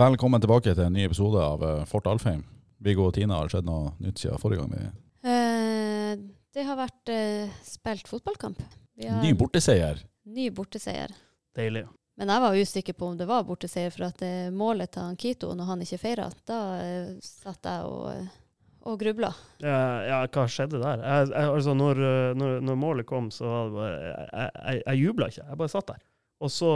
Velkommen tilbake til en ny episode av eh, Fort Alfheim. Viggo og Tina, har det skjedd noe nytt siden forrige gang? vi Eh, det har vært eh, spilt fotballkamp. Vi har Ny borteseier. ny borteseier. Deilig. Men jeg var usikker på om det var borteseier, for at det målet til han Kito, når han ikke feira, da eh, satt jeg og, eh, og grubla. Ja, ja, hva skjedde der? Jeg, jeg, altså, når, uh, når, når målet kom, så var det bare Jeg, jeg, jeg jubla ikke, jeg bare satt der. Og så,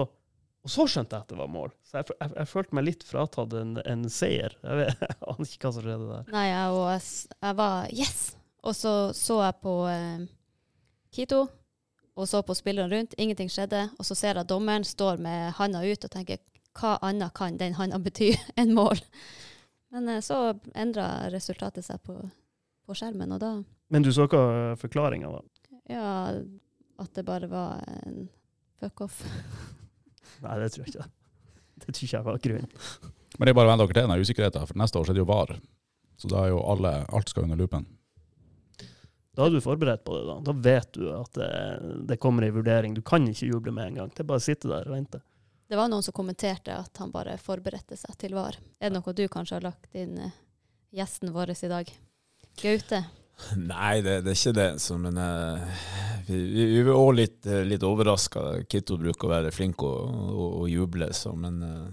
og så skjønte jeg at det var mål. Så jeg, jeg, jeg følte meg litt fratatt en, en seier. Jeg vet jeg aner ikke hva som skjedde der. Nei, jeg, og jeg, var yes! Og så så jeg på eh, Kito, og så på spillerne rundt. Ingenting skjedde. Og så ser jeg dommeren står med handa ut og tenker hva annet kan den handa bety enn mål? Men eh, så endra resultatet seg på, på skjermen, og da Men du så hva forklaringa var? Ja, at det bare var en fuck off. Nei, det tror jeg ikke. Det tror ikke jeg var grunnen. Men det er bare å venne dere til den usikkerheten, for neste år er det jo VAR. Så da er jo alle, alt skal under lupen. Da er du forberedt på det. Da Da vet du at det, det kommer ei vurdering. Du kan ikke juble med en gang. Det er bare å sitte der og vente. Det var noen som kommenterte at han bare forberedte seg til VAR. Er det noe du kanskje har lagt inn eh, gjesten vår i dag? Gaute? Nei, det, det er ikke det. Så, men uh, vi, vi, var òg litt, eh, litt overraska. Kitto bruker å være flink og, og, og juble, så, men uh,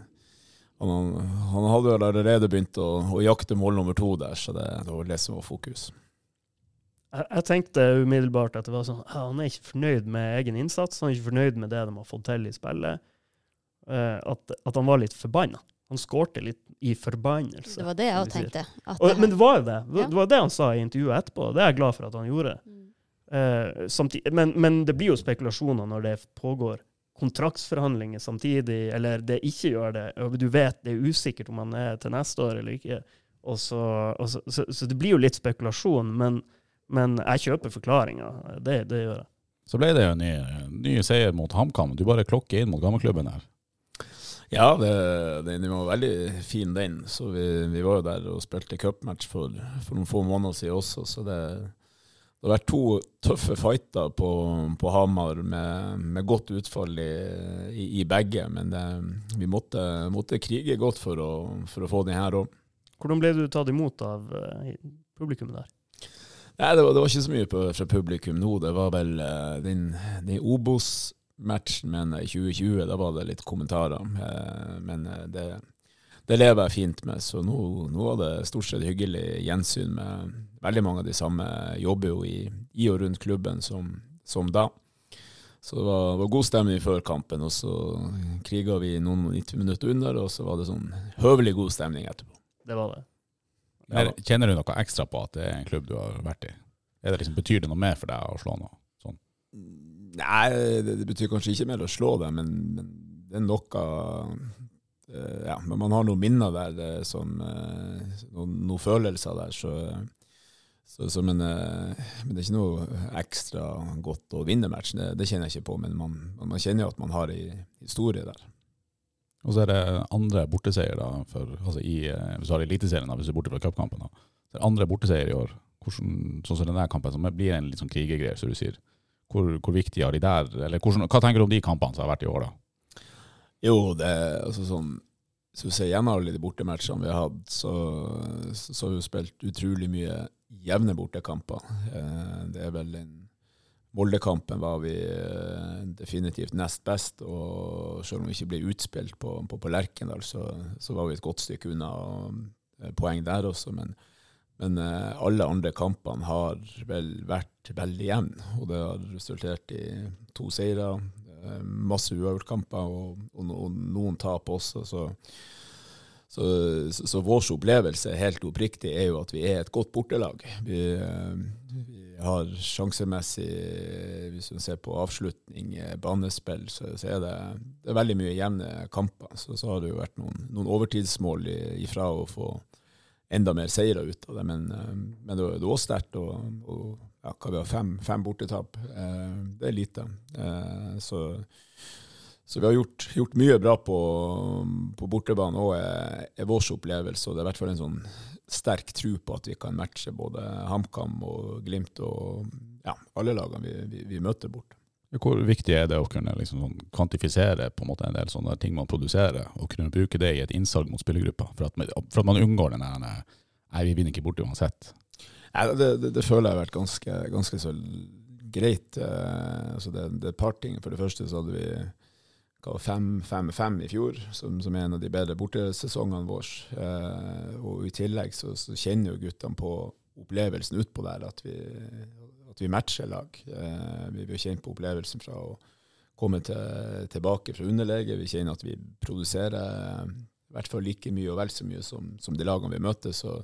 han, han hadde jo allerede begynt å, å jakte mål nummer to der, så det, det var det som var fokus. Jeg, jeg tenkte umiddelbart at det var sånn, han er ikke fornøyd med egen innsats. Han er ikke fornøyd med det de har fått til i spillet. Uh, at, at han var litt forbanna. Han skårte litt i forbannelse. Det var det jeg òg tenkte. At Og, det men det var jo det. Ja. Det var det han sa i intervjuet etterpå. Det er jeg glad for at han gjorde. Mm. Eh, samtid- men, men det blir jo spekulasjoner når det pågår kontraktsforhandlinger samtidig, eller det ikke gjør det. og Du vet det er usikkert om han er til neste år eller ikke. Og så, og så, så, så det blir jo litt spekulasjon, men, men jeg kjøper forklaringa. Det, det gjør jeg. Så ble det jo en ny, ny seier mot HamKam. Du bare klokker inn mot gammelklubben her. Ja, det, den var veldig fin, den. Så vi, vi var jo der og spilte cupmatch for, for noen få måneder siden også, så det, det har vært to tøffe fighter på, på Hamar med, med godt utfall i, i, i begge. Men det, vi måtte, måtte krige godt for å, for å få den her òg. Hvordan ble du tatt imot av eh, publikummet der? Nei, det var, det var ikke så mye på, fra publikum nå. Det var vel den, den, den Obos-matchen men i 2020, da var det litt kommentarer. Eh, men eh, det, det lever jeg fint med, så nå, nå var det stort sett hyggelig gjensyn med veldig mange av de samme. Jobber jo i, i og rundt klubben som, som da. Så det var, var god stemning før kampen, og så kriga vi noen 90 minutter under, og så var det sånn høvelig god stemning etterpå. Det var det. Ja. kjenner du noe ekstra på at det er en klubb du har vært i? Er det liksom, betyr det noe mer for deg å slå noe? Sånn. Nei, det, det betyr kanskje ikke mer å slå det, men, men det er noe uh, Ja, men man har noen minner der, uh, som eh, noen, noen følelser der, så, så, så men, eh, men det er ikke noe ekstra godt å vinne matchen, det, det kjenner jeg ikke på, men man, man kjenner jo at man har en historie der. Og så er det andre borteseier da, for, altså i, hvis du har Eliteserien, da, hvis du er borte fra cupkampen. andre borteseier i år. Hvordan, sånn som denne kampen, som blir en litt sånn krigegreier, som du sier. Hvor, hvor viktig er de der? Eller hvordan, hva tenker du om de kampene som har vært i år, da? Jo, det er altså sånn Hvis du ser gjennom alle de bortematchene vi har hatt, så, så, har vi jo spilt utrolig mye jevne bortekamper. Eh, det er vel den Moldekampen var vi eh, definitivt nest best, og selv om vi ikke ble utspilt på, på, på Lerkendal, så, så var vi et godt stykke unna eh, poeng der også. Men, men eh, alle andre kampene har vel vært veldig jevne, og det har resultert i to seire, eh, masse uavgjortkamper og, og, og noen tap også. så så, så, så vår opplevelse helt oppriktig er jo at vi er et godt bortelag. Vi, eh, vi har sjansemessig, hvis du ser på avslutning, banespill, så, så er det, det er veldig mye jevne kamper. Så har det jo vært noen, noen overtidsmål ifra å få enda mer seire ut av det. Men, eh, men det, var var sterkt. Og, og ja, hva vi har fem, fem bortetap. Eh, det er lite. Eh, så så vi har gjort, gjort mye bra på, på bortebane òg, er, er vår opplevelse. Og det er i hvert fall en sånn sterk tro på at vi kan matche både HamKam og Glimt og ja, alle lagene vi, vi, vi møter bort. Hvor viktig er det å kunne liksom sånn kvantifisere en måte en del sånne ting man produserer, og kunne bruke det i et innsalg mot spillergruppa, for at, for at man unngår den der Nei, vi vinner ikke borte uansett. Nei, det, det, det føler jeg har vært ganske, ganske så greit. Eh, altså det, det er et par ting. For det første så hadde vi hva, fem, fem, fem i fjor, som, som er en av de bedre bortesesongene våre. Eh, og i tillegg så, så kjenner jo guttene på opplevelsen utpå der, at vi, at vi matcher lag. Eh, vi har kjent på opplevelsen fra å komme til, tilbake fra underlege. Vi kjenner at vi produserer eh, i hvert fall like mye og vel så mye som, som de lagene vi møter. Så,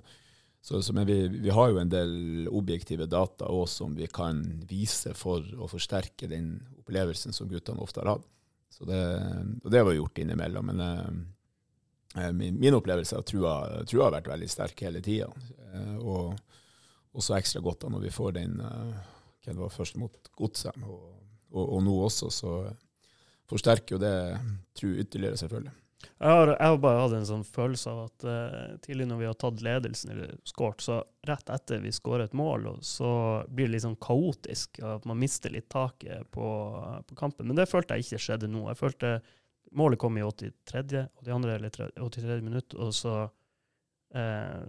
så, så, men vi, vi har jo en del objektive data også som vi kan vise for å forsterke den opplevelsen som guttene ofte har hatt. Det, og det vi gjort innimellom. Men eh, min, min opplevelse er at trua, trua har vært veldig sterk hele tida. Eh, og også ekstra godt da når vi får den eh, hva det var først mot Godset, og, og, og nå også, så forsterker jo det tru ytterligere, selvfølgelig. Jeg har, jeg har bare hatt en sånn følelse av at uh, tidlig når vi har tatt ledelsen, eller skåret, så rett etter vi skårer et mål, så blir det litt sånn kaotisk. At man mister litt taket på, på, kampen. Men det følte jeg ikke skjedde nå. Jeg følte Målet kom i 83. og de andre eller 83 minutt, og så uh,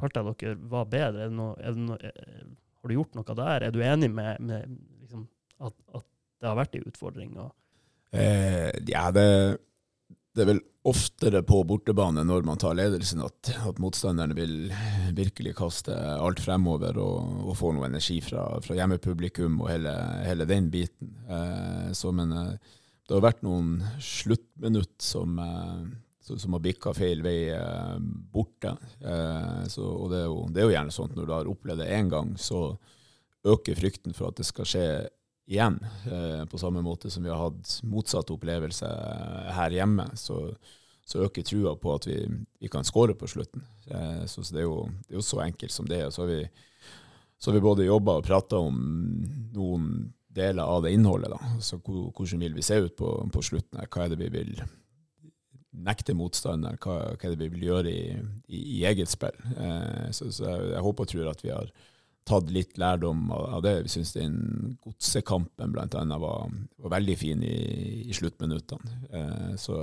følte jeg dere var bedre. Det noe, har du gjort noe der? Er du enig med, med liksom, at, at, det har vært en utfordring? Eh, ja, det det er vel oftere på bortebane når man tar ledelsen at, at motstanderne vil virkelig kaste alt fremover og, og få noe energi fra, fra hjemmepublikum og hele, hele den biten. Eh, så, men eh, det har vært noen sluttminutt som, eh, som har bikka feil vei eh, borte. Eh, så, og det er, jo, det er, jo, gjerne sånn at når du har opplevd det én gang, så øker frykten for at det skal skje igjen, eh, på samme måte som vi har hatt motsatt opplevelse her hjemme, så, så øker trua på at vi, vi kan skåre på slutten. Så, så det, er jo, det, er jo, så enkelt som det. Og så har vi, så har vi både jobba og prata om noen deler av det innholdet. Da. Så hvordan vil vi se ut på, på slutten? her? Hva er det vi vil nekte motstander Hva, hva vi vil gjøre i, i, i eget spill? Eh, så, så jeg, jeg håper og tror at vi har tatt litt lærdom av det. Vi syns den godsekampen annet var, var veldig fin i, i sluttminuttene. Eh, så,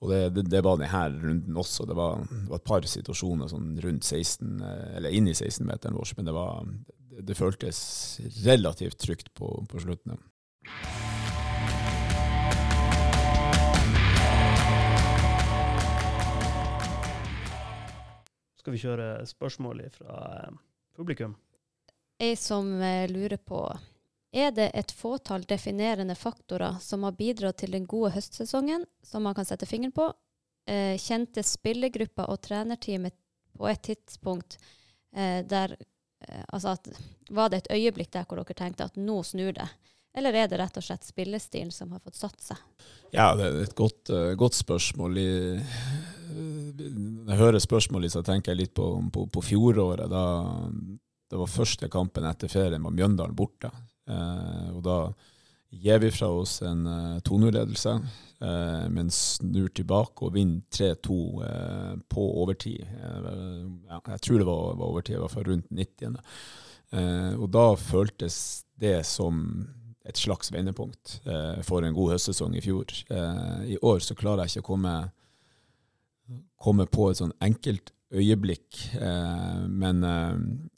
og det, det, det, var denne runden også. Det var, det var et par situasjoner sånn rundt 16, eller inn i 16-meteren vår, men det, var, det, føltes relativt trygt på, på slutten. Skal vi kjøre spørsmål fra publikum? Jeg som eh, lurer på er det et fåtall definerende faktorer som har bidratt til den gode høstsesongen, som man kan sette fingeren på? Eh, kjente spillergrupper og trenerteamet på et tidspunkt eh, der eh, Altså at var det et øyeblikk der hvor dere tenkte at nå snur det? Eller er det rett og slett spillestilen som har fått satt seg? Ja, det er et godt, godt spørsmål. I, når jeg hører spørsmålet, så tenker jeg litt på, på, på fjoråret. Da, det var første kampen etter ferien var Mjøndalen borte. Eh, og da gir vi fra oss en uh, 2-0-ledelse, men snur tilbake og vinner 3-2 på overtid. Ja, jeg tror det var, var overtid, i hvert fall rundt 90. og da føltes det som et slags vendepunkt eh, for en god høstsesong i fjor. Eh, I år så klarer jeg ikke å komme, komme på et sånn enkelt øyeblikk, eh, men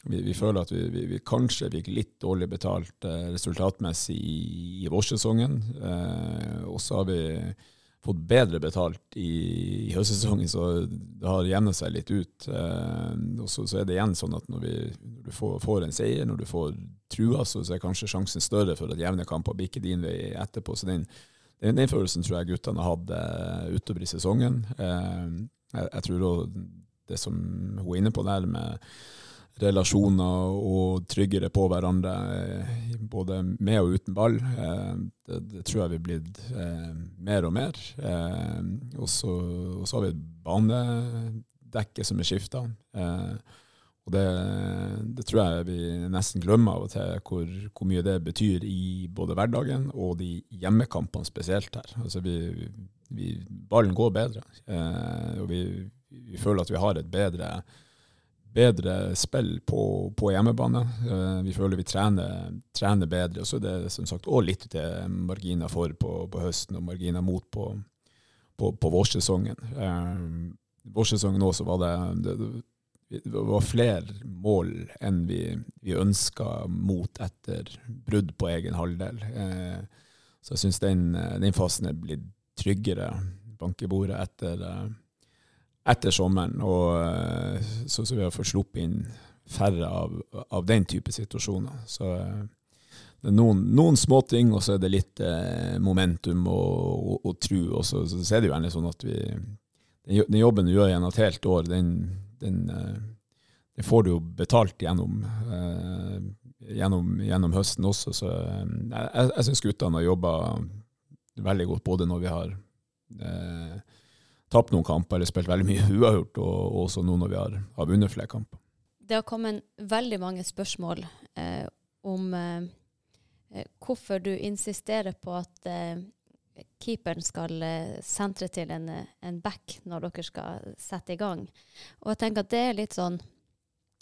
vi, vi, føler at vi, vi, vi, kanskje fikk litt dårlig betalt resultatmessig i, i vårsesongen. og så har vi fått bedre betalt i, i høstsesongen, så det har jevnet seg litt ut. og så, så, er det igjen sånn at når, når du får, får, en seier, når du får trua, så, så er kanskje sjansen større for at jevne kamper bikker din vei etterpå. Så den, den, den følelsen tror jeg guttene hadde utover i sesongen. jeg, jeg tror det som hun er inne på der, med relasjoner og tryggere på hverandre, både med og uten ball. Det, det tror jeg vi er blitt mer og mer. Og så, har vi et banedekke som er skifta. Og det, det, tror jeg vi nesten glemmer av og til, hvor, hvor, mye det betyr i både hverdagen og de hjemmekampene spesielt her. Altså vi, vi, ballen går bedre, og vi, vi, føler at vi har et bedre bedre spill på, på hjemmebane. Eh, vi føler vi trener, trener bedre. Og så er det som sagt òg litt til marginer for på, på høsten og marginer mot på, på, på vårsesongen. Eh, vårsesongen også var det, det, det var flere mål enn vi, vi ønska mot etter brudd på egen halvdel. Eh, så jeg syns den, den fasen er blitt tryggere bank i bordet etter, etter sommeren. Og, eh, så, så, vi har fått sluppet inn færre av, av den type situasjoner. Så eh, det er noen, noen småting, og så er det litt eh, momentum og, og, og tru. Og så, så, er det jo gjerne sånn at vi Den jobben du gjør gjennom et helt år, den, den, eh, den får du jo betalt gjennom, eh, gjennom, gjennom høsten også. Så eh, jeg, jeg syns guttene har jobba veldig godt, både når vi har eh, tapt noen kamper eller spilt veldig mye uavgjort, og, og også nå når vi har, har vunnet flere kamper. Det har kommet veldig mange spørsmål eh, om eh, hvorfor du insisterer på at keeperen skal eh, sentre til en, en back når dere skal sette i gang. Og jeg tenker at det er litt sånn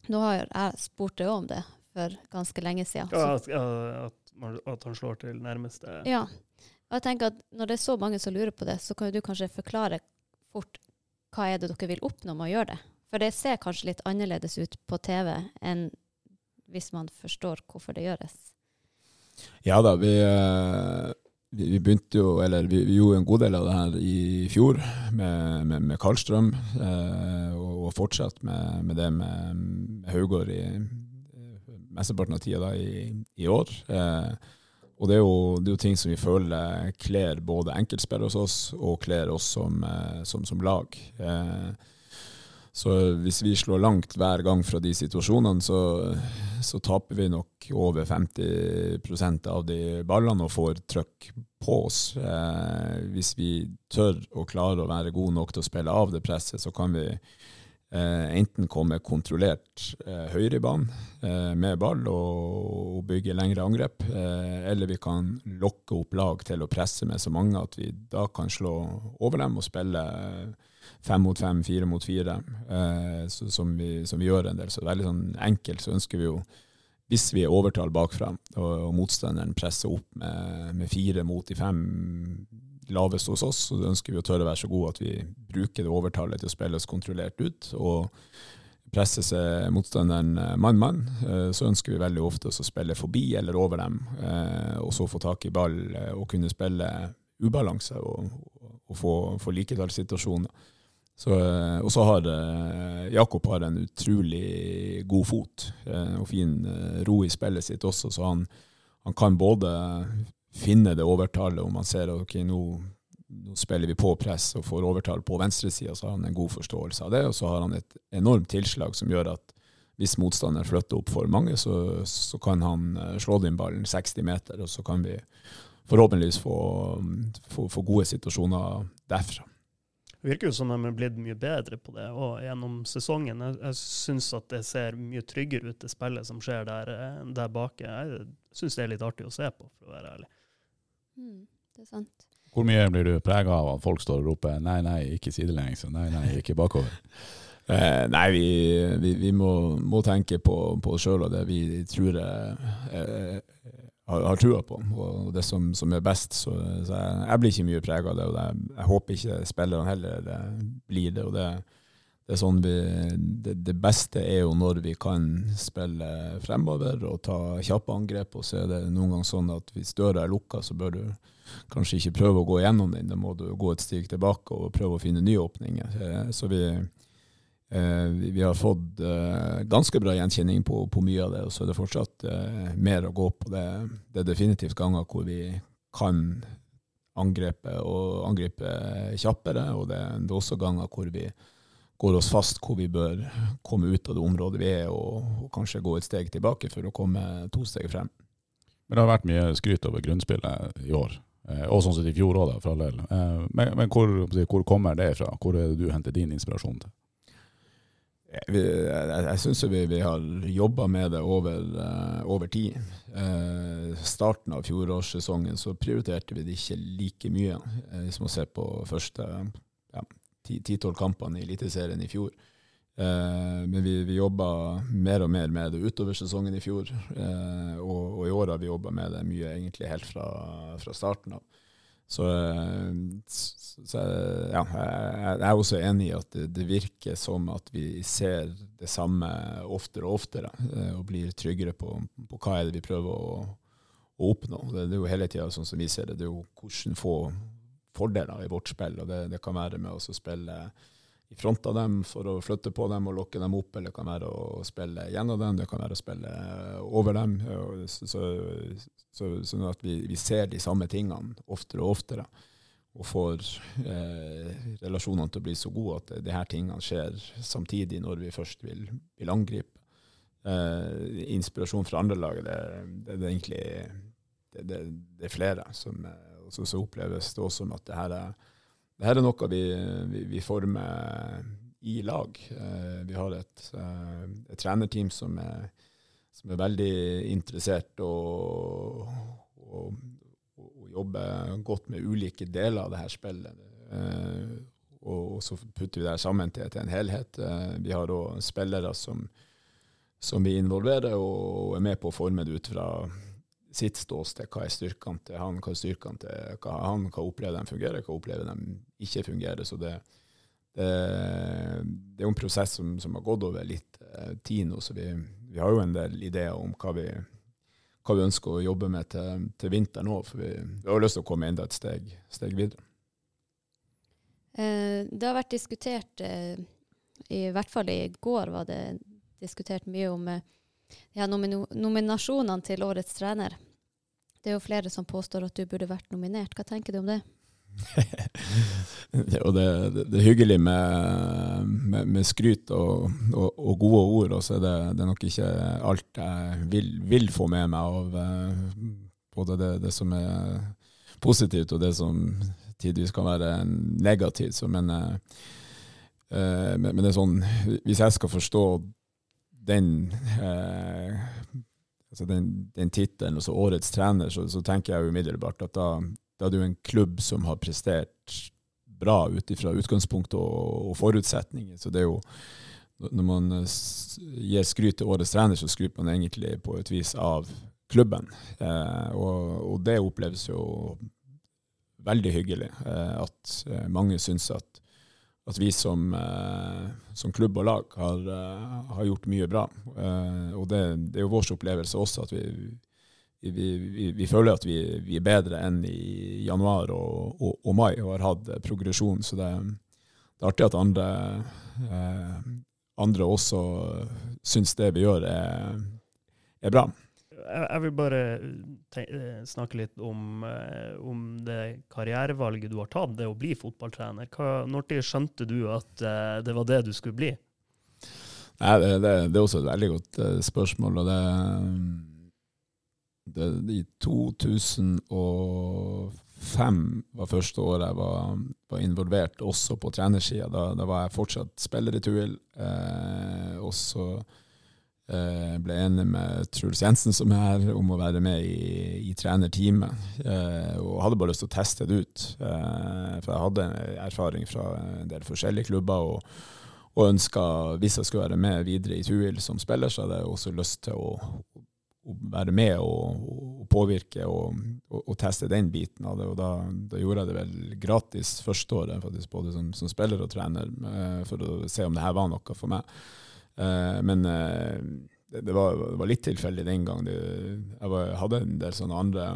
Nå har jeg spurt deg om det for ganske lenge siden. Ja, at, at, at han slår til nærmeste Ja. Og jeg tenker at Når det er så mange som lurer på det, så kan du kanskje forklare fort hva er det dere vil oppnå med å gjøre det. For det ser kanskje litt annerledes ut på TV enn hvis man forstår hvorfor det gjøres. Ja da, vi, eh, vi, begynte jo, eller vi, vi, gjorde en god del av det her i fjor med, med, med Karlstrøm, eh, og, og fortsatt med, med, det med, med Haugård i mesteparten av tida i, i år. Eh, og det er, jo, det er, jo, ting som vi føler kler både enkeltspillere hos oss og kler oss som, eh, som, som lag. Eh, så hvis vi slår langt hver gang fra de situasjonene, så, så taper vi nok over 50% av de ballene og får trøkk på oss. Eh, hvis vi tør og klarer å være gode nok til å spille av det presset, så kan vi Eh, enten komme kontrollert eh, høyre i banen eh, med ball og, og, bygge lengre angrep, eh, eller vi kan lokke opp lag til å presse med så mange at vi da kan slå over dem og spille fem mot fem, fire mot fire, eh, så, som, vi, som, vi, gjør en del. Så veldig sånn enkelt så ønsker vi jo hvis vi er overtall bakfra og, og motstanderen presser opp med, med fire mot de fem lavest hos oss, så ønsker vi å tørre å være så gode at vi bruker det overtallet til å spille oss kontrollert ut. og presse seg motstanderen mann-mann, eh, så ønsker vi veldig ofte å spille forbi eller over dem, eh, og så få tak i ball eh, og kunne spille ubalanse og, og få, få liketallssituasjoner. og så har Jakob har en utrolig god fot og fin ro i spillet sitt også, så han, han kan både finne det overtallet, om man ser at okay, nå, nå, spiller vi på press og får overtall på venstresida, så har han en god forståelse av det. Og så har han et enormt tilslag som gjør at hvis motstander flytter opp for mange, så, så kan han eh, slå den ballen 60 meter, og så kan vi forhåpentligvis få, få, få gode situasjoner derfra. Det virker jo som de er blitt mye bedre på det og gjennom sesongen. Jeg, jeg syns at det ser mye tryggere ut, det spillet som skjer der, eh, der bake. Jeg syns det er litt artig å se på, for å være ærlig. Mm, det er sant. Hvor mye blir du prega av at folk står og roper 'nei, nei, ikke sidelengs', og 'nei, nei, ikke bakover'? Eh, nei, vi, vi, vi må, må, tenke på, på oss sjøl og det vi tror jeg, jeg, har, har trua på, og det som, som er best. Så, så jeg, jeg, blir ikke mye prega av det, og det, jeg håper ikke spillerne heller det blir det. og det det, sånn vi, det, det, beste er jo når vi kan spille fremover og ta kjappe angrep. Og så er det noen ganger sånn at hvis døra er lukka, så bør du kanskje ikke prøve å gå gjennom den. Da må du gå et steg tilbake og prøve å finne nye åpninger. Eh, så vi, eh, vi har fått eh, ganske bra gjenkjenning på, på, mye av det. Og så er det fortsatt mer å gå på. Det, det er definitivt ganger hvor vi kan angripe og angripe kjappere, og det, det er også ganger hvor vi går oss fast hvor vi bør komme ut av det området vi er, og, og, kanskje gå et steg tilbake for å komme to steg frem. Men det har vært mye skryt over grunnspillet i år, eh, og sånn sett i fjor òg, for all del. Eh, men, men hvor, hvor, kommer det fra? Hvor er det du henter din inspirasjon til? Jeg, jeg, jeg syns vi, vi, har jobba med det over, uh, over tid. Uh, starten av fjorårssesongen så prioriterte vi det ikke like mye, uh, hvis man ser på første ti-tolv kampene i Eliteserien i fjor. Eh, men vi, vi jobba mer og mer med det utover sesongen i fjor, eh, og, og, i år har vi jobba med det mye egentlig helt fra, fra starten av. Så, eh, så ja, jeg er også enig i at det, det, virker som at vi ser det samme oftere og oftere, og blir tryggere på, på hva er det vi prøver å, å oppnå. Det, det, er jo hele tida sånn som vi ser det, det er jo hvordan få fordeler i vårt spill. og Det, det kan være med å spille i front av dem for å flytte på dem og lokke dem opp, eller det kan være å spille gjennom dem, det kan være å spille over dem. Så, så, så, sånn at vi, vi, ser de samme tingene oftere og oftere. Og får eh, relasjonene til å bli så gode at de her tingene skjer samtidig når vi først vil, vil angripe. Eh, inspirasjon fra andre lag, det, det, det egentlig det, det, er flere. Som, eh, så, så oppleves det også som at det her er dette er noe vi, vi, vi former i lag. Eh, vi har et, eh, et trenerteam som er, som er, veldig interessert og, og, og, jobber godt med ulike deler av det her spillet. Eh, og, så putter vi det sammen til, til en helhet. Vi har òg spillere som, som vi involverer og er med på å forme det ut fra sitt ståsted. Hva er styrkene til han, hva er styrkene til hva han, hva opplever de fungerer, hva opplever de ikke fungerer. Så det, det, det er jo en prosess som, som, har gått over litt eh, tid nå, så vi, vi, har jo en del ideer om hva vi, hva vi ønsker å jobbe med til, til vinteren òg, for vi, vi, har lyst til å komme enda et steg, steg videre. Eh, det har vært diskutert, eh, i hvert fall i går var det diskutert mye om eh, ja, nominasjonene til årets trener. Det er jo flere som påstår at du burde vært nominert. Hva tenker du om det? det, er det, det, det, er hyggelig med, med, med skryt og, og, og, gode ord, og så er det, det er nok ikke alt jeg vil, vil få med meg av uh, både det, som er positivt, og det som tidvis kan være negativt. Så, men, uh, men, men, det er sånn, hvis jeg skal forstå den eh, altså den, den tittelen, altså årets trener, så, så, tenker jeg umiddelbart at da, da er jo en klubb som har prestert bra ut ifra utgangspunkt og, og, forutsetninger. Så det er jo Når man gir skryt til årets trener, så skryter man egentlig på et vis av klubben. Eh, og, og, det oppleves jo veldig hyggelig. Eh, at eh, mange syns at at vi som, eh, som, klubb og lag har, eh, har gjort mye bra. Eh, og det, det, er jo vår opplevelse også at vi, vi, vi, vi føler at vi, er bedre enn i januar og, og, og, mai og har hatt progresjon. Så det, det er artig at andre, andre også syns det vi gjør, er, er bra jeg vil bare eh, snakke litt om, eh, om, det karrierevalget du har tatt, det å bli fotballtrener. Når skjønte du at eh, det var det du skulle bli? Nei, det, det, det er også et veldig godt spørsmål. og det, det I 2005 var første året jeg var, var involvert også på trenersida. Da, da, var jeg fortsatt spiller i Tuil. Eh, ble enig med Truls Jensen, som er her, om å være med i, i trenerteamet. Eh, og hadde bare lyst til å teste det ut. Eh, for jeg hadde erfaring fra en del forskjellige klubber. og, og ønska, hvis jeg skulle være med videre i Tuil som spiller, så hadde jeg også lyst til å, å være med og, og påvirke og, og, teste den biten av det. Og da, da, gjorde jeg det vel gratis første året, faktisk, både som, som spiller og trener, for å se om det her var noe for meg. Uh, men uh, det, var, det, var, litt tilfeldig den gang. Jeg var, hadde en del sånne andre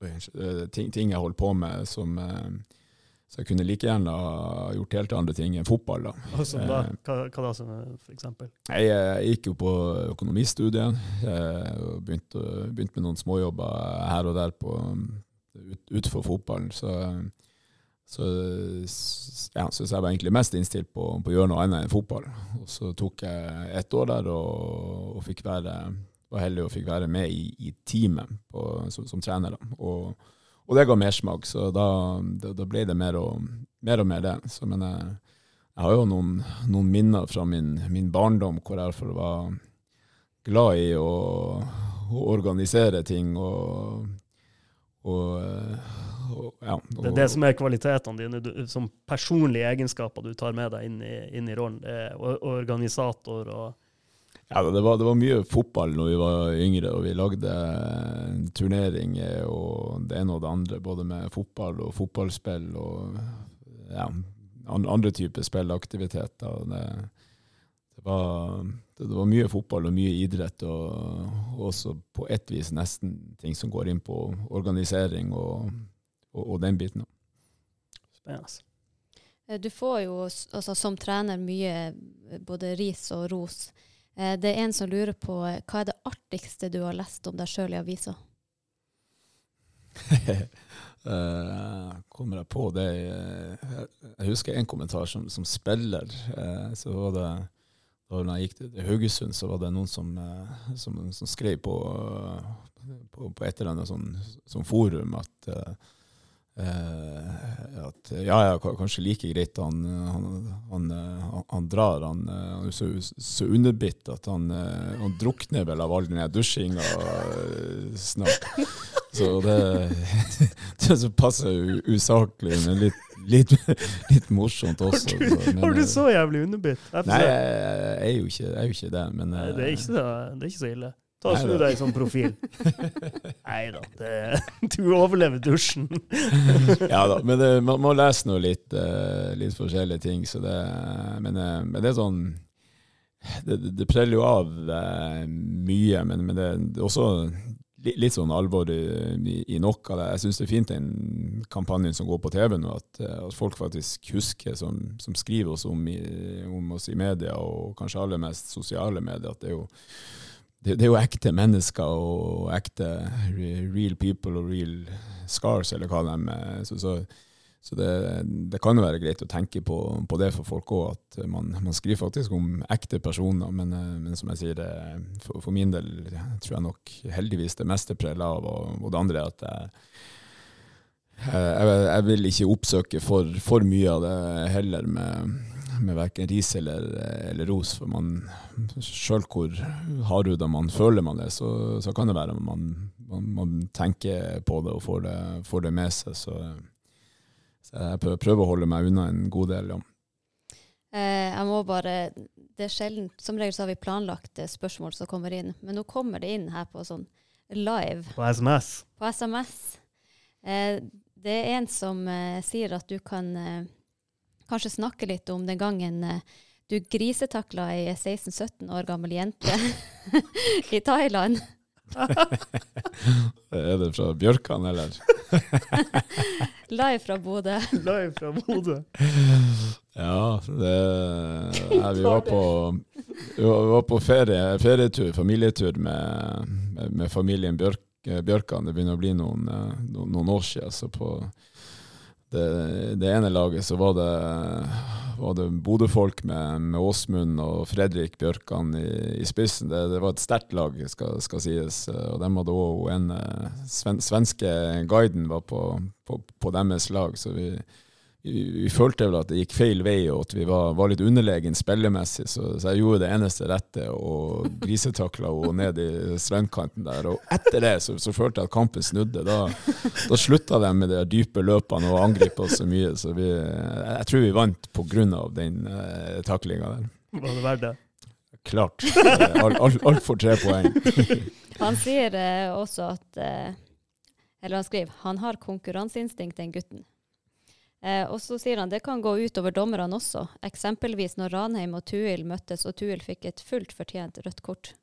uh, ting, ting, jeg holdt på med som Så jeg kunne like gjerne ha gjort helt andre ting enn fotball. da. Som da hva, hva da, for eksempel? Jeg, jeg, gikk jo på økonomistudiet og begynte, begynte, med noen småjobber her og der på, ut, utenfor fotballen. så så, ja, syns jeg var egentlig mest innstilt på, på, å gjøre noe annet enn fotball. Og så tok jeg ett år der og, og fikk være, var heldig og fikk være med i, i teamet på, som, som, trener. Og, og, det ga mersmak, så da, da, da, ble det mer og mer, og mer det. Så, men jeg, jeg, har jo noen, noen minner fra min, min, barndom hvor jeg iallfall var glad i å, å organisere ting. og og, eh, og, ja, og, Det er det som er kvalitetene dine, du, som personlige egenskaper du tar med deg inn i, inn i rollen. Organisator og Ja, det var, det var mye fotball når vi var yngre, og vi lagde turneringer og det ene og det andre, både med fotball og fotballspill og ja, andre typer spillaktiviteter. Det, det, var, det, var mye fotball og mye idrett, og også på ett vis nesten ting som går inn på organisering og, og, og den biten. spennende. Eh, Du får jo altså, som trener mye eh, både ris og ros. Eh, Det er en som lurer på hva er det artigste du har lest om deg sjøl i avisa? Eh, kommer jeg på det Jeg husker en kommentar som, som spiller. eh, så var det da jeg gikk til Haugesund, så var det noen som, eh, som, som skrev på, på, på et eller annet sånn, sånn forum at eh, at ja, ja, kanskje like greit han, han, han, han, drar. Han, er så, så underbitt at han, drukner vel av all den dusjinga snart. Så det, det passer usaklig, men litt, litt, litt morsomt også. Har du, så, men, har du eh, så jævlig underbitt? Nei, jeg, er jo ikke, jeg er jo ikke det, men Nei, eh, det, er ikke så, det er ikke så ille. Ta og Snu deg i sånn profil. Nei da, du overlever dusjen. ja da, men det, man må lese noe litt, eh, litt forskjellige ting, så det, men, eh, men det er sånn Det, det, preller jo av eh, mye, men, men det, er også litt sånn alvor i, i av det. Jeg syns det er fint den kampanjen som går på TV nå, at, eh, at folk faktisk husker, som, som skriver oss om, i, om oss i media, og kanskje aller mest sosiale medier, at det er jo det, det er jo ekte mennesker og ekte real people og real scars, eller hva de er. Så, så, så det, det kan jo være greit å tenke på, på det for folk òg, at man, man skriver faktisk om ekte personer. Men, eh, men som jeg sier, for, for min del tror jeg nok heldigvis det meste preller av, og, og det andre er at jeg jeg, jeg vil ikke oppsøke for, for mye av det heller, med, med verken ris eller, eller ros. For man, sjøl hvor hardhuda man føler man er, så, så kan det være man, man, man tenker på det og får det, får det med seg. Så, så jeg prøver, å holde meg unna en god del. Ja. Eh, jeg må bare Det er sjelden Som regel så har vi planlagt eh, spørsmål som kommer inn, men nå kommer det inn her på sånn live På SMS. på SMS. Eh, det er en som eh, sier at du kan kanskje snakke litt om den gangen du grisetakla ei 16-17 år gammel jente i Thailand. Er det fra Bjørkan, eller? Live fra Bodø. Live fra Bodø. Ja, det, ja, vi var på, vi var, på ferie, ferietur, familietur med, med, familien Bjørk, Bjørkan. Det begynner å bli noen, eh, noen, noen år siden. Så på det, det ene laget så var det, var det Bodø-folk med, med Åsmund og Fredrik Bjørkan i, i spissen. Det, det var et sterkt lag, skal, skal sies. Og dem hadde òg en eh, sven, svenske guiden var på, på, på deres lag. så vi vi, vi følte vel at det gikk feil vei, og at vi var, var litt underlegen spillemessig, så, så jeg gjorde det eneste rette og grisetakla henne ned i strandkanten der. Og etter det så, så følte jeg at kampen snudde. Da, da slutta de med de dype løpene og angrep oss så mye, så vi, jeg, tror vi vant av den eh, taklinga der. Var det verdt det? Klart. Alt for tre poeng. Han sier eh, også at eh, Eller han skriver han har konkurranseinstinkt, den gutten. Eh, og så sier han det kan gå utover dommerne også, eksempelvis når Ranheim og Tuil møttes og Tuil fikk et fullt fortjent rødt kort.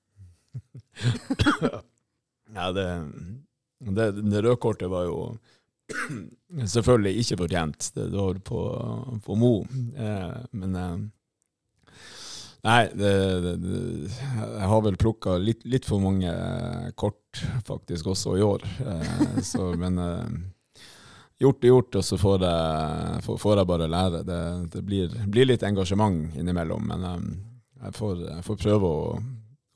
Ja, det, det, det røde kortet var jo selvfølgelig ikke fortjent. Det var på, på Mo. Eh, men eh, Nei, det, det, jeg har vel plukka litt, litt for mange kort faktisk også i år. Eh, så, men eh, gjort er gjort, og så får jeg, får, jeg bare lære. Det, det blir, blir litt engasjement innimellom, men eh, jeg, får, jeg får prøve å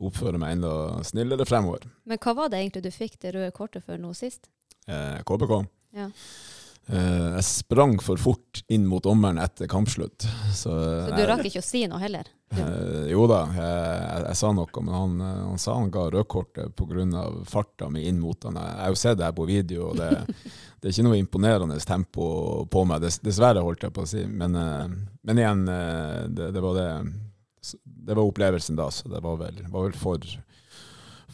oppføre meg enda snillere fremover. Men hva var det egentlig du fikk det røde kortet for nå sist? Eh, KBK. Ja. Eh, jeg sprang for fort inn mot dommeren etter kampslutt. Så, Så du rakk ikke å si noe heller? Eh, jo da, jeg, jeg, sa noe, men han, eh, han sa han ga rødkortet pga. farta mi inn mot han. Jeg har jo sett det her på video, og det, det er ikke noe imponerende tempo på meg. Dess, dessverre, holdt jeg på å si. Men, uh, men igjen, uh, det, det, var det Det var opplevelsen da, så det var vel, var vel for,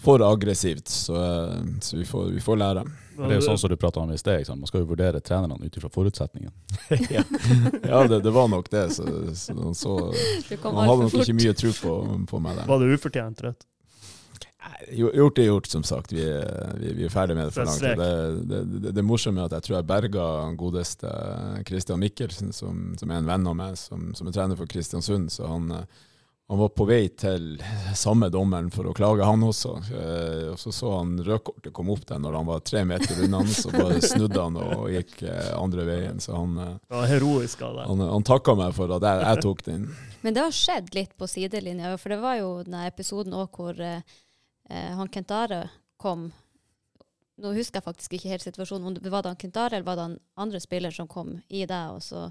for aggressivt. Så, så vi, får, vi får lære. Det er jo sånn som du prata om i sted. ikke sant? Man skal jo vurdere trenerne ut ifra forutsetningen. ja, ja det, det, var nok det. Så, så, så kom hadde nok fort. ikke mye tro på, på meg der. Var det ufortjent rett? Gjort er gjort, som sagt. Vi, er- vi, vi er ferdig med det for langt. Det, det, det, det morsomme er at jeg tror jeg berga godeste Christian Mikkelsen, som, som er en venn av meg, som, som er trener for Kristiansund. Så han, eh, han var på vei til samme dommeren for å klage, han også. Eh, og så så han rødkortet komme opp der når han var tre meter unna, så bare snudde han og gikk eh, andre veien. Så han, eh, Det var heroisk av deg. han, han takka meg for at jeg, jeg tok den. Men det har skjedd litt på sidelinja, for det var jo den episoden òg hvor eh, eh, han Kentare kom Nå husker jeg faktisk ikke helt situasjonen. Var det han Kentare eller var det han andre spiller som kom i deg? og så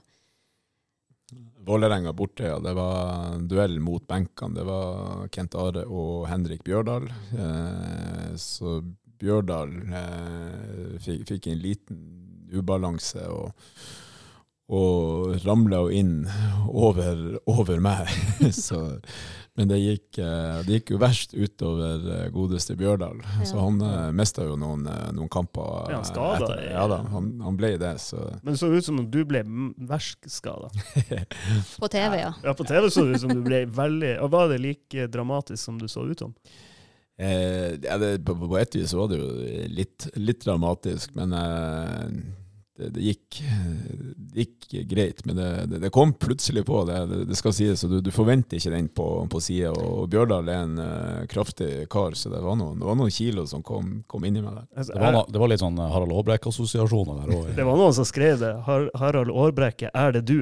Vålerenga borte, ja. Det var duell mot benkene. Det var Kent Are og Henrik Bjørdal. Eh, så Bjørdal eh, fikk, fikk en liten ubalanse og, og ramla jo inn over, over meg. så, men det gikk, eh, det gikk jo verst utover eh, godeste Bjørdal. Så han eh, mista jo noen, noen kamper. Ja, han etter Ja da, han, han ble det. Så Men det så ut som om du ble verst skada. På TV, ja. Ja, på TV så det ut som du ble veldig og Var det like dramatisk som du så ut som? Eh, ja, det, på, på et vis var det jo litt, litt dramatisk, men eh, det, det, gikk, det gikk greit. Men det, det, det kom plutselig på, det, det, det skal sies, og du, du forventer ikke den på, på sida. Og Bjørdal er en uh, kraftig kar, så det var noen, det var noen kilo som kom, kom inni meg der. Altså, Det var, det var litt sånn Harald Aabrekk-assosiasjoner der òg. det var noen som skrev det. Har, Harald Aarbrekke, er det du?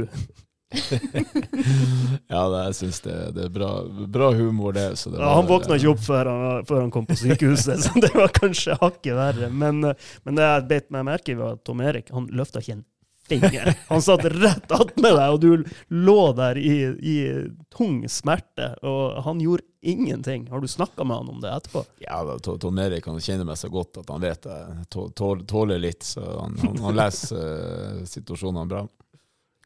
ja, det, jeg syns det, det er bra, bra humor, det. Så det Ja, han våkna ikke opp før han, før han kom på sykehuset, så det var kanskje hakket verre. Men, eh, men det jeg beit meg merke i, var at Tom Erik han løfta ikke en finger. Han satt rett attmed deg, og du lå der i, i tung smerte, og han gjorde ingenting. Har du snakka med han om det etterpå? Ja, da, Tom Erik han kjenner meg så godt at han vet jeg tåler litt, så han, han, han leser uh, situasjonene bra.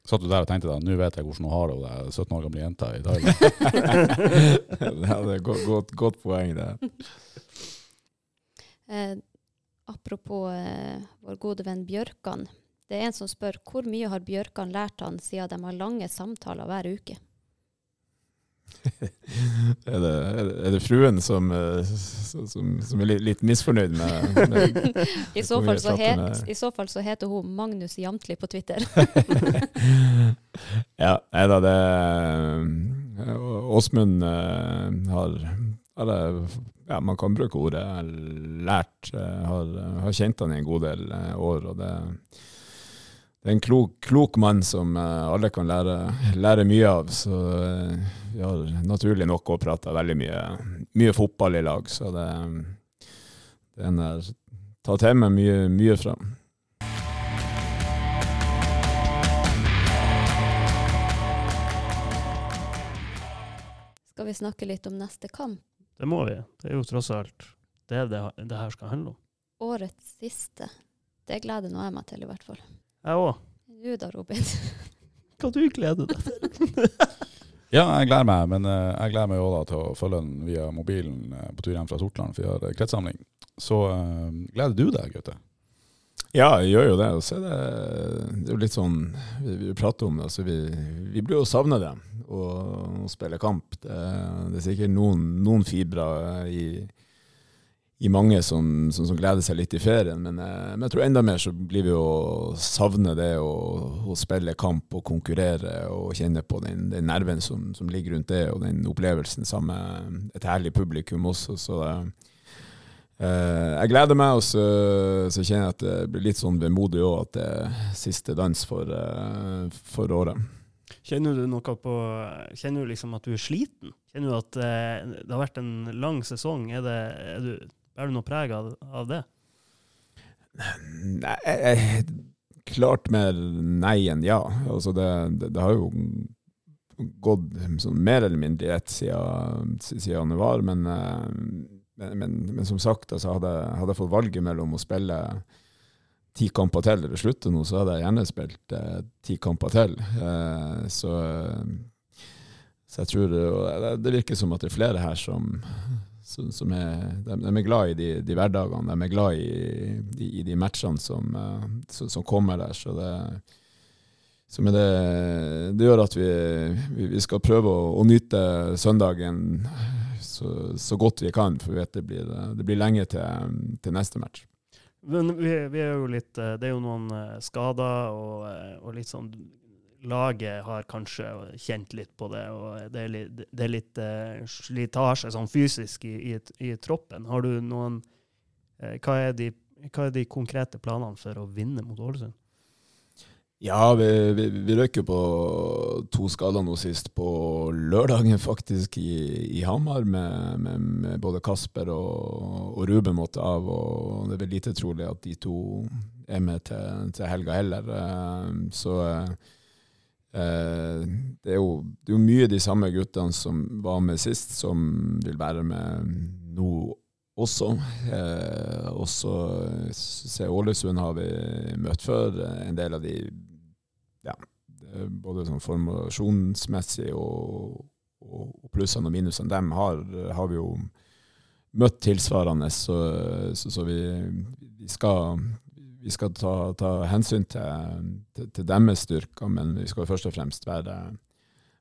Satt du der og tenkte deg nå vet jeg hvordan hun har det, hun 17 år gamle jenta i dag. det er godt, godt, godt poeng, det. Eh, apropos eh, vår gode venn Bjørkan. Det er en som spør hvor mye har Bjørkan lært han siden de har lange samtaler hver uke? Er det, er det, fruen som, eh, som, som er litt, misfornøyd med, med I så, fall så het, I så fall så heter hun Magnus Jamtli på Twitter. Ja, nei da, det eh, Åsmund har, har det, ja, man kan bruke ordet lært. eh, Har, har kjent han i en god del eh, år. og det det er en klok, klok mann som eh, alle kan lære, lære mye av. Så eh, vi har naturlig nok òg prata veldig mye, mye fotball i lag. Så det, det er en jeg tar til meg mye, mye fra. Skal vi snakke litt om neste kamp? Det må vi. Det er jo tross alt det det, det her skal handle om. Årets siste. Det gleder nå jeg meg til, i hvert fall. Jeg òg. Du da, Robin? Hva du gleder deg til? Ja, jeg gleder meg, men eh, jeg gleder meg òg til å følge den via mobilen eh, på tur hjem fra Sortland, for vi har eh, kretssamling. Så uh, gleder du deg, Gaute? Ja, jeg gjør jo det. Og så er det, det er jo litt sånn Vi, vi prater om det. så vi, vi blir jo savna det å, å spille kamp. Det, det er sikkert noen, noen fibre i, i mange som, som, som gleder seg litt i ferien, men, eh, men jeg tror enda mer så blir vi å savne det å, å spille kamp og konkurrere og kjenne på den, den nerven som, som ligger rundt det, og den opplevelsen sammen med et herlig publikum også. Så eh, Eh, jeg gleder meg, og så, så kjenner jeg at det blir litt sånn vemodig òg, at det er siste dans for, eh, for året. Kjenner du noe på Kjenner du liksom at du er sliten? Kjenner du at det har vært en lang sesong? Er det, er du, Bærer du noe preg av, av det? Nei, klart mer nei enn ja. Altså det, det, det har jo gått sånn mer eller mindre i ett siden, siden januar, men, eh, men, men, men som sagt, altså hadde, hadde jeg fått valget mellom å spille ti kamper til eller slutte nå, så hadde jeg gjerne spilt eh, ti kamper til. Eh, så, så jeg tror det, det virker som at det er flere her som, som, som er, de, de, er glad i de, de hverdagene. De er glad i, de, i de matchene som, som, som, kommer der. Så det, så det, det gjør at vi, vi, skal prøve å, å nyte søndagen så, så, godt vi kan, for vi vet det blir, det blir lenge til, til neste match. Men vi, vi, er jo litt eh, Det er jo noen eh, skader, og, eh, og, litt sånn Laget har kanskje kjent litt på det, og det er litt, det er litt slitasje sånn fysisk i, i, i, troppen. Har du noen hva er, de, hva er de konkrete planene for å vinne mot Ålesund? Ja, vi, vi, vi røyker på to skader nå sist på lørdagen, faktisk, i, i Hamar, med, med, med, både Kasper og, og Ruben måtte av. og Det er vel lite trolig at de to er med til, til helga heller. Eh, så eh, det, er jo, det er jo mye de samme guttene som var med sist, som vil være med nå også. Eh, også ser Ålesund har vi møtt før. En del av de ja, både sånn formasjonsmessig og, og, og plussene og minusene dem har, har, vi jo møtt tilsvarende, så, så, så vi, vi, skal, vi skal ta, ta hensyn til, til, til, deres styrker, men vi skal først og fremst være,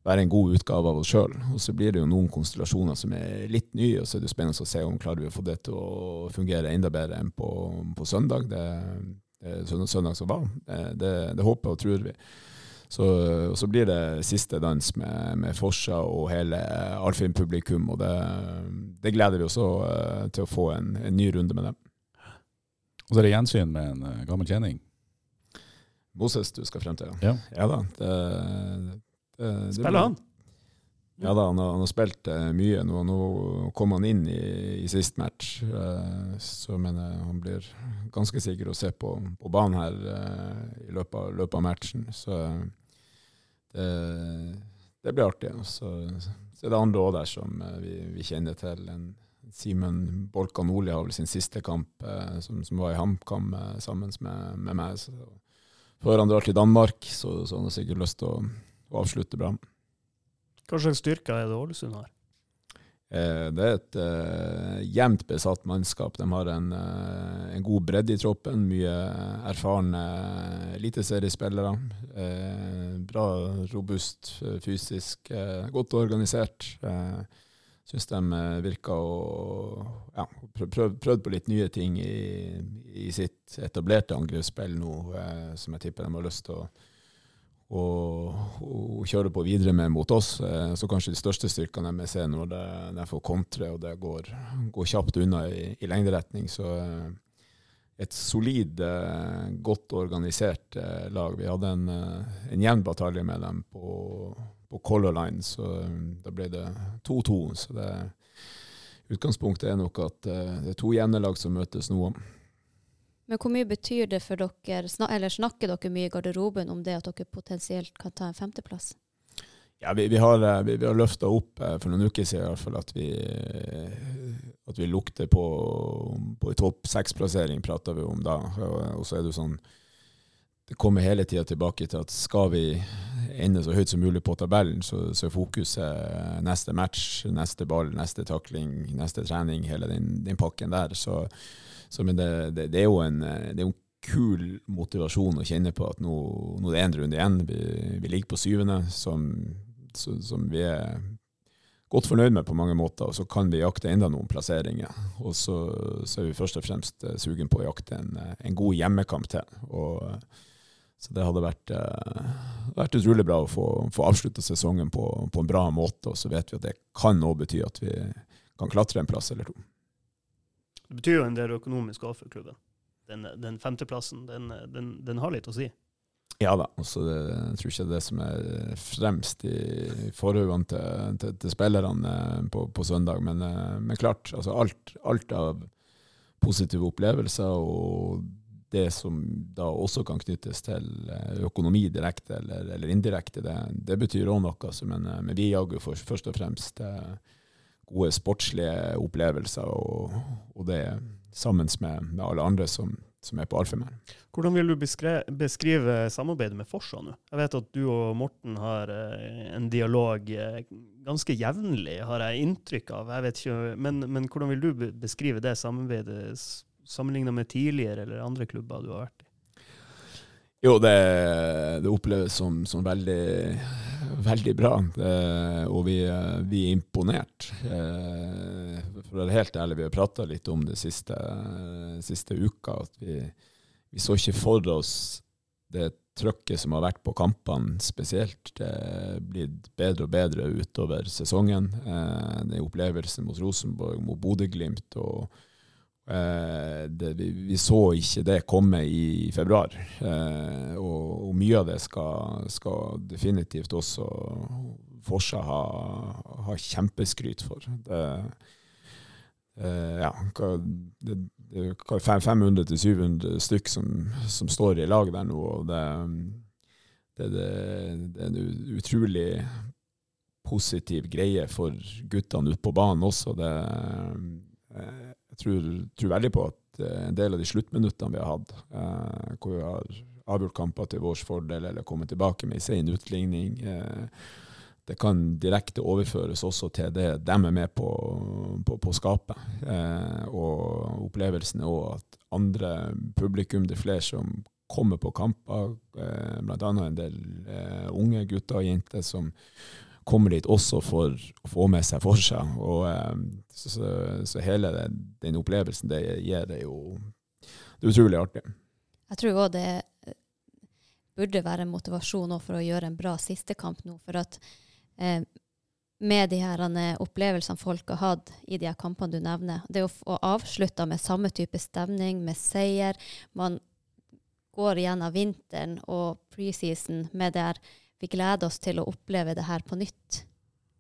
være en god utgave av oss sjøl. Og så blir det jo noen konstellasjoner som er litt nye, og så er det spennende å se om klarer vi å få det til å fungere enda bedre enn på, på søndag. Det, søndag som var. Det, det, det, håper og tror vi. Så, og så blir det siste dans med, med Forsa og hele Alfheim-publikum, og det, det, gleder vi oss uh, til å få en, en, ny runde med dem. Og så er det gjensyn med en uh, gammel kjenning. Moses du skal frem til? Ja, ja da. Det, Spiller han? Ja da, han har, han har spilt uh, mye. Nå, nå, kom han inn i, i sist match, uh, så mener jeg han blir ganske sikker å se på, på banen her i løpet av, løpet av, matchen. Så det, det, blir artig. Så, så er det andre òg der som vi, vi, kjenner til. En, Simen Bolka Nordli har vel sin siste kamp, som, som, var i HamKam sammen med, med meg. Så, før han drar til Danmark, så, så han har sikkert lyst til å, å avslutte bra. Hva slags styrker er det Ålesund har? Eh, det er et eh, jevnt besatt mannskap. De har en, eh, en, god bredde i troppen. Mye erfarne eliteseriespillere. Eh, bra, robust fysisk. godt organisert. Uh, Syns de virka å ja, prøvd prøv på litt nye ting i, i sitt etablerte angrepsspill nå, som jeg tipper de har lyst til å og, og kjøre på videre med mot oss. Eh, så kanskje de største styrkene vi ser når de, de får kontre og det går, går kjapt unna i, i, lengderetning. Så eh, et solid, eh, godt organisert lag. Vi hadde en, en jevn batalje med dem på, på Color Line, så da ble det 2-2. Så det, utgangspunktet er nok at det er to gjennelag som møtes nå. Men hvor mye betyr det for dere, eller snakker dere mye i garderoben om det at dere potensielt kan ta en femteplass? Ja, vi, vi har, eh, vi, vi har løfta opp eh, for noen uker siden i hvert fall at vi, at vi lukter på, på en topp seks-plassering, prater vi om da. Og, så er det sånn Det kommer hele tida tilbake til at skal vi ende så høyt som mulig på tabellen, så, så fokuset neste match, neste ball, neste takling, neste trening, hele den, den pakken der. Så så, men det, det, det, er jo en, det er en kul motivasjon å kjenne på at nå, nå er det én runde igjen. Vi, vi, ligger på syvende, som, som, vi er godt fornøyd med på mange måter. Og så kan vi jakte enda noen plasseringer. Og så, så er vi først og fremst eh, sugen på å jakte en, en god hjemmekamp til. Og, så det hadde vært, uh, vært utrolig bra å få, få avslutta sesongen på, på, en bra måte. Og så vet vi at det kan òg bety at vi kan klatre en plass eller to. Det betyr jo en del økonomisk òg for klubben. Den, den femteplassen, den, den, den, har litt å si. Ja da. Også det, jeg tror ikke det er det som er fremst i forholdene til, til, til, spillerne eh, på, på søndag. Men, eh, men klart, altså alt, alt, av positive opplevelser og det som da også kan knyttes til eh, økonomi direkte eller, eller indirekte, det, det betyr òg noe. Så, men, eh, men vi jager for, først og fremst eh, gode sportslige opplevelser, og, og det sammen med, med alle andre som, som er på Alfheim. Hvordan vil du beskre beskrive samarbeidet med Forsa nå? Jeg vet at du og Morten har en dialog ganske jevnlig, har jeg inntrykk av. Jeg vet ikke, men, men hvordan vil du beskrive det samarbeidet s- sammenlignet med tidligere eller andre klubber du har vært i? Jo, det, det oppleves som, som veldig, veldig bra, det, og vi, eh, vi er imponert. Eh, For å være helt ærlig, vi har prata litt om det siste, siste uka, at vi, vi så ikke for oss det trøkket som har vært på kampene spesielt. Det er blitt bedre og bedre utover sesongen. Det Den opplevelsen mot Rosenborg, mot Bodø-Glimt og Eh, det, vi, vi så ikke det komme i februar. Eh, og, og mye av det skal, skal definitivt også Forsa ha, ha kjempeskryt for. Det, eh, ja, det, det er hva, fem- 500-700 stykk som, som står i lag der nå. og det, det, er en utrolig positiv greie for guttene ute på banen også. Det, eh, jeg tror, tror veldig på at eh, en del av de sluttminuttene vi har hatt, eh, hvor vi har avgjort kamper til vår fordel eller kommet tilbake med en sen utligning, eh, det kan direkte overføres også til det de er med på, på, på å skape. Eh, og opplevelsen er òg at andre publikum, det er flere som kommer på kamper, eh, bl.a. en del eh, unge gutter og jenter som kommer dit også for å få med seg for seg. Og, eh, så, så, så hele det, den opplevelsen det gir, det jo det er utrolig artig. Jeg tror òg det eh, burde være en motivasjon for å gjøre en bra sistekamp nå. For at eh, med de her eh, opplevelsene folk har hatt i de her kampene du nevner, det å få avslutta med samme type stemning, med seier Man går igjennom vinteren og preseason med det her Vi gleder oss til å oppleve det her på nytt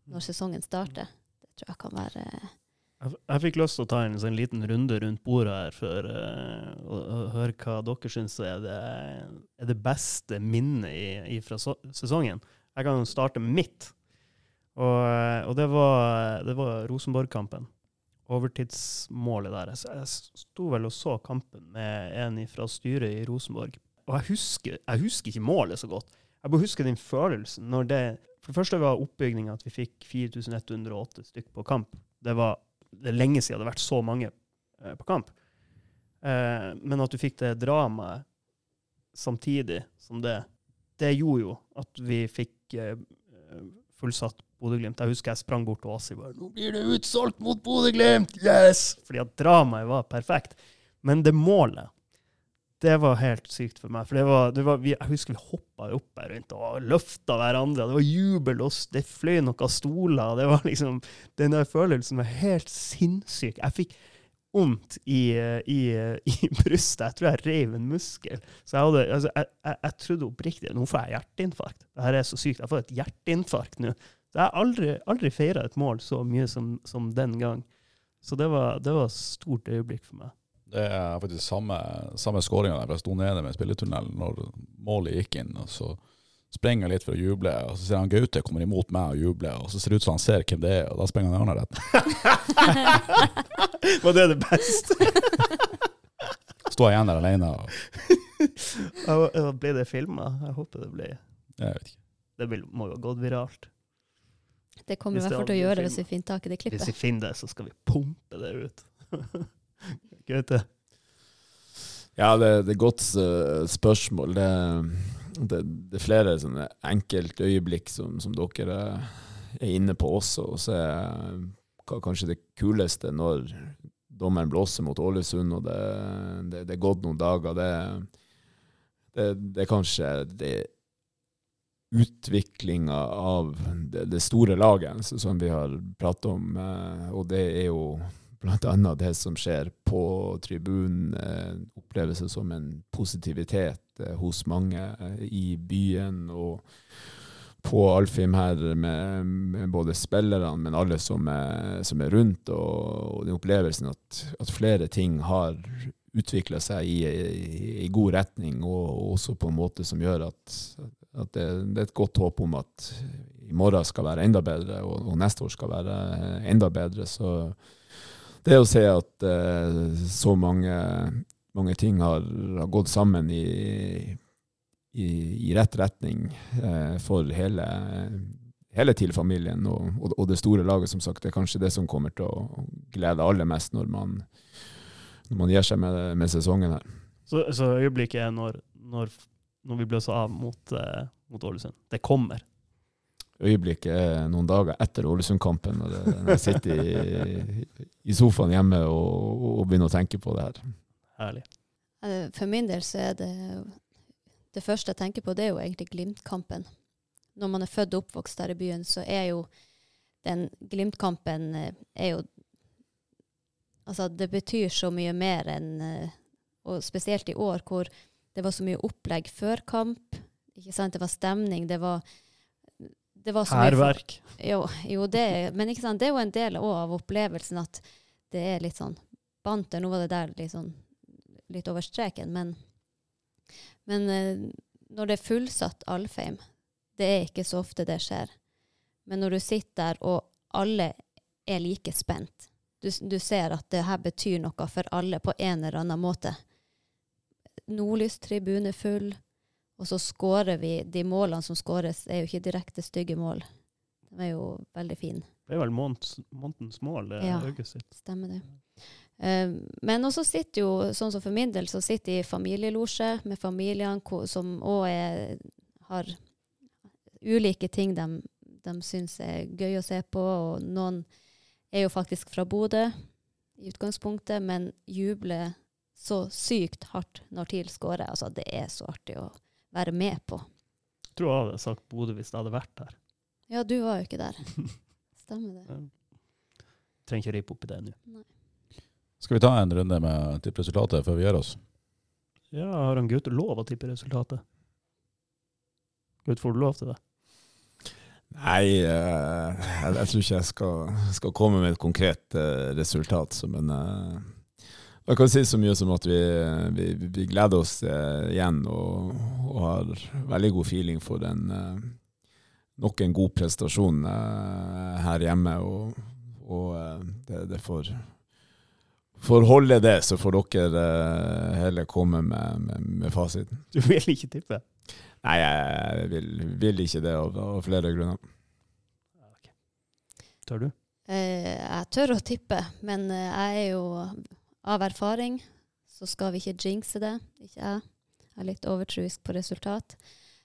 når sesongen starter. Det tror jeg kan være Jeg, jeg fikk lyst til å ta en en, liten runde rundt bordet her for uh, å, å høre hva dere syns er det, er det beste minnet i, i fra so sesongen. Jeg kan jo starte med mitt. Og, eh, og det var, det var Rosenborg-kampen. Overtidsmålet der. Jeg, jeg sto vel og så kampen med en fra styret i Rosenborg. Og jeg husker, jeg husker ikke målet så godt. Jeg bare husker den følelsen når det For det første var oppbygninga at vi fikk 4108 stykk på kamp. Det var det er lenge siden det har vært så mange eh, på kamp. Eh, men at du fikk det dramaet samtidig som det, det gjorde jo at vi fikk eh, fullsatt Bodø-Glimt. Jeg husker jeg sprang bort til Åse og bare 'Nå blir det utsolgt mot Bodø-Glimt! Yes!' Fordi at dramaet var perfekt. Men det målet, det var helt sykt for meg. For det var, det var vi, Jeg husker vi hoppa opp her rundt og løfta hverandre. Det var jubel, og det fløy noen stoler. Det var liksom Den der følelsen var helt sinnssyk. Jeg fikk vondt i, i, i brystet. Jeg tror jeg reiv en muskel. Så jeg, hadde, altså, jeg, jeg, jeg trodde oppriktig nå får jeg hjerteinfarkt. Dette er så sykt. Jeg får et hjerteinfarkt nå. Så jeg har aldri, aldri feira et mål så mye som, som den gang. Så det var, det var et stort øyeblikk for meg. Det er faktisk samme, samme skåringa der. Jeg sto nede med spilletunnelen når målet gikk inn. og så sprenger jeg litt for å juble, og så ser han Gaute kommer imot meg og jubler, og så ser det ut som han ser hvem det er, og da sprenger han i arna rett. Var det det beste? Står jeg igjen der alene og ja, det filma? Jeg håper det blir Jeg vet ikke. Det må jo ha gått viralt. Det kommer vi i hvert fall til å gjøre hvis vi finner tak i det Hvis vi finner det, så skal vi pumpe det ut. Gaute? Ja, det, det er godt eh, spørsmål. Det, det, det er flere sånne enkeltøyeblikk som, som dere er inne på også. Og så er kanskje det kuleste når dommeren blåser mot Ålesund, og det, det, det er gått noen dager. Det, det, det er kanskje det utviklinga av det, store laget som vi har pratet om, eh, og det er jo annet det som skjer på tribunen, eh, oppleves som en positivitet eh, hos mange eh, i byen og på Alfheim her med, med både spillerne, men alle som er, som er rundt, og, og den opplevelsen at, at flere ting har utvikla seg i, i, i god retning, og, og også på en måte som gjør at, at det, det er et godt håp om at i morgen skal være enda bedre, og, og neste år skal være enda bedre. Så det å se at uh, så mange, mange ting har, har gått sammen i, i, i rett retning uh, for hele, hele TIL-familien og, og, og det store laget, som sagt, det er kanskje det som kommer til å glede aller mest når man, når man gir seg med, med sesongen her. Så, så øyeblikket er når, når, når vi blåser av mot, uh, mot Ålesund. Det kommer. Øyeblikket er noen dager etter Ålesund-kampen, når jeg- sitter i, i sofaen hjemme og, og begynner å tenke på det her. Herlig. Eh, For min del så er det Det første jeg tenker på, det er jo egentlig Glimt-kampen. Når man er født og oppvokst der i byen, så er jo den Glimt-kampen eh, er jo Altså, det betyr så mye mer enn eh, Og spesielt i år, hvor det var så mye opplegg før kamp. Ikke sant? Det var stemning, det var det var så mye for- Hærverk. jo, jo det, men sant, det er jo en del av opplevelsen at det er litt sånn banter. Nå var det der litt sånn litt over streken, men, men eh, når det er fullsatt Alfheim, det er ikke så ofte det skjer. Men når du sitter der og alle er like spent, du, du ser at det her betyr noe for alle på en eller annen måte. Nordlystribune full, og så skårer vi De målene som skåres, er jo ikke direkte stygge mål. De er jo veldig fine. Det er vel månedens mål, det Ja. øyet sitt. Stemmer det. Eh, men også sitter jo, sånn som for min del, så sitter jeg i familielosje med familiene som òg har ulike ting de, de syns er gøy å se på. Og noen er jo faktisk fra Bodø i utgangspunktet, men jubler så sykt hardt når TIL scorer. Altså, det er så artig å være med på. Jeg tror jeg hadde sagt Bodø hvis jeg hadde vært der. Ja, du var jo ikke der. Stemmer det. Trenger ikke rippe opp i det nå. Skal vi ta en runde med tipperesultatet før vi gjør oss? Ja, har han Gaute lov å tippe resultatet? Gaute, får du lov til det? Nei, eh, jeg, jeg tror ikke jeg skal, skal komme med et konkret eh, resultat, så, men eh, jeg kan si så mye som at vi, vi, vi gleder oss eh, igjen og, og har veldig god feeling for en, eh, nok en god prestasjon eh, her hjemme. Og, og eh, det, det får, får holde det, så får dere eh, heller komme med, med, med fasiten. Du vil ikke tippe? Nei, jeg vil, vil ikke det av, av flere grunner. Tør du? Eh, jeg tør å tippe, men jeg er jo av erfaring, så skal vi ikke jinxe det. Ikke jeg. Jeg er litt overtruisk på resultat.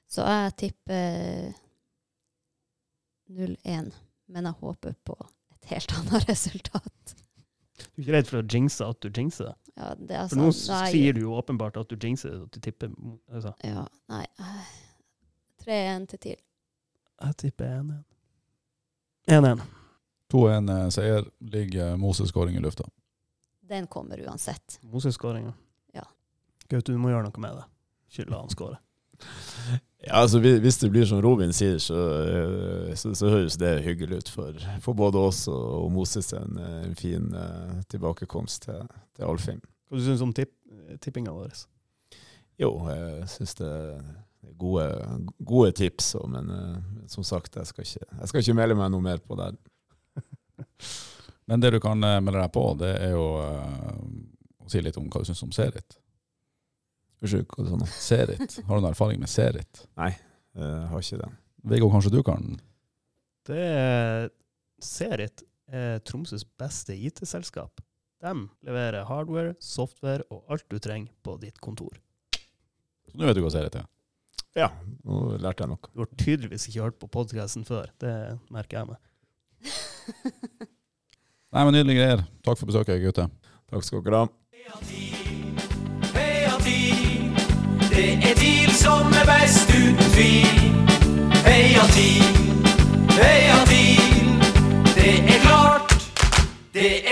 Så jeg tipper 0-1, men jeg håper på et helt annet resultat. Du er ikke redd for å jinxe at du jinxer det? Ja, det er For nå sånn, nei, sier du jo åpenbart at du jinxer det, at du tipper altså. Ja, nei. eh, 3-1 til TIL. Jeg tipper 1-1. 1-1. 2-1-seier, ligger Moses-skåring i lufta. Den kommer uansett. Moses-skåringa. Ja. Gaute, du må gjøre noe med det. Ikke la han skåre. Ja, altså hvis- det blir som Robin sier, så, eh, så, så høres det hyggelig ut for, for både oss og, og Moses. En, en fin uh, tilbakekomst til, til Alfheim. Hva syns du om tipp, tippinga vår? Jo, jeg syns det er gode, gode tips, men uh, som sagt, jeg skal, ikke, jeg skal ikke melde meg noe mer på det. Men det du kan eh, melde deg på, det er jo eh, å si litt om hva du syns om Serit. Unnskyld, hva sa du? Serit. Har du noen erfaring med Serit? Nei, jeg har ikke det. Viggo, kanskje du kan? Det er Serit er Tromsøs beste IT-selskap. De leverer hardware, software og alt du trenger på ditt kontor. Så nå vet du hva Serit er. Ja, nå lærte jeg noe. Du har tydeligvis ikke hørt på podkasten før. Det merker jeg meg. Nei, men Nydelige greier. Takk for besøket, gutter. Takk skal dere ha. Det er TIL som er best uten tvil. Heia TIL, heia TIL, det er klart, det er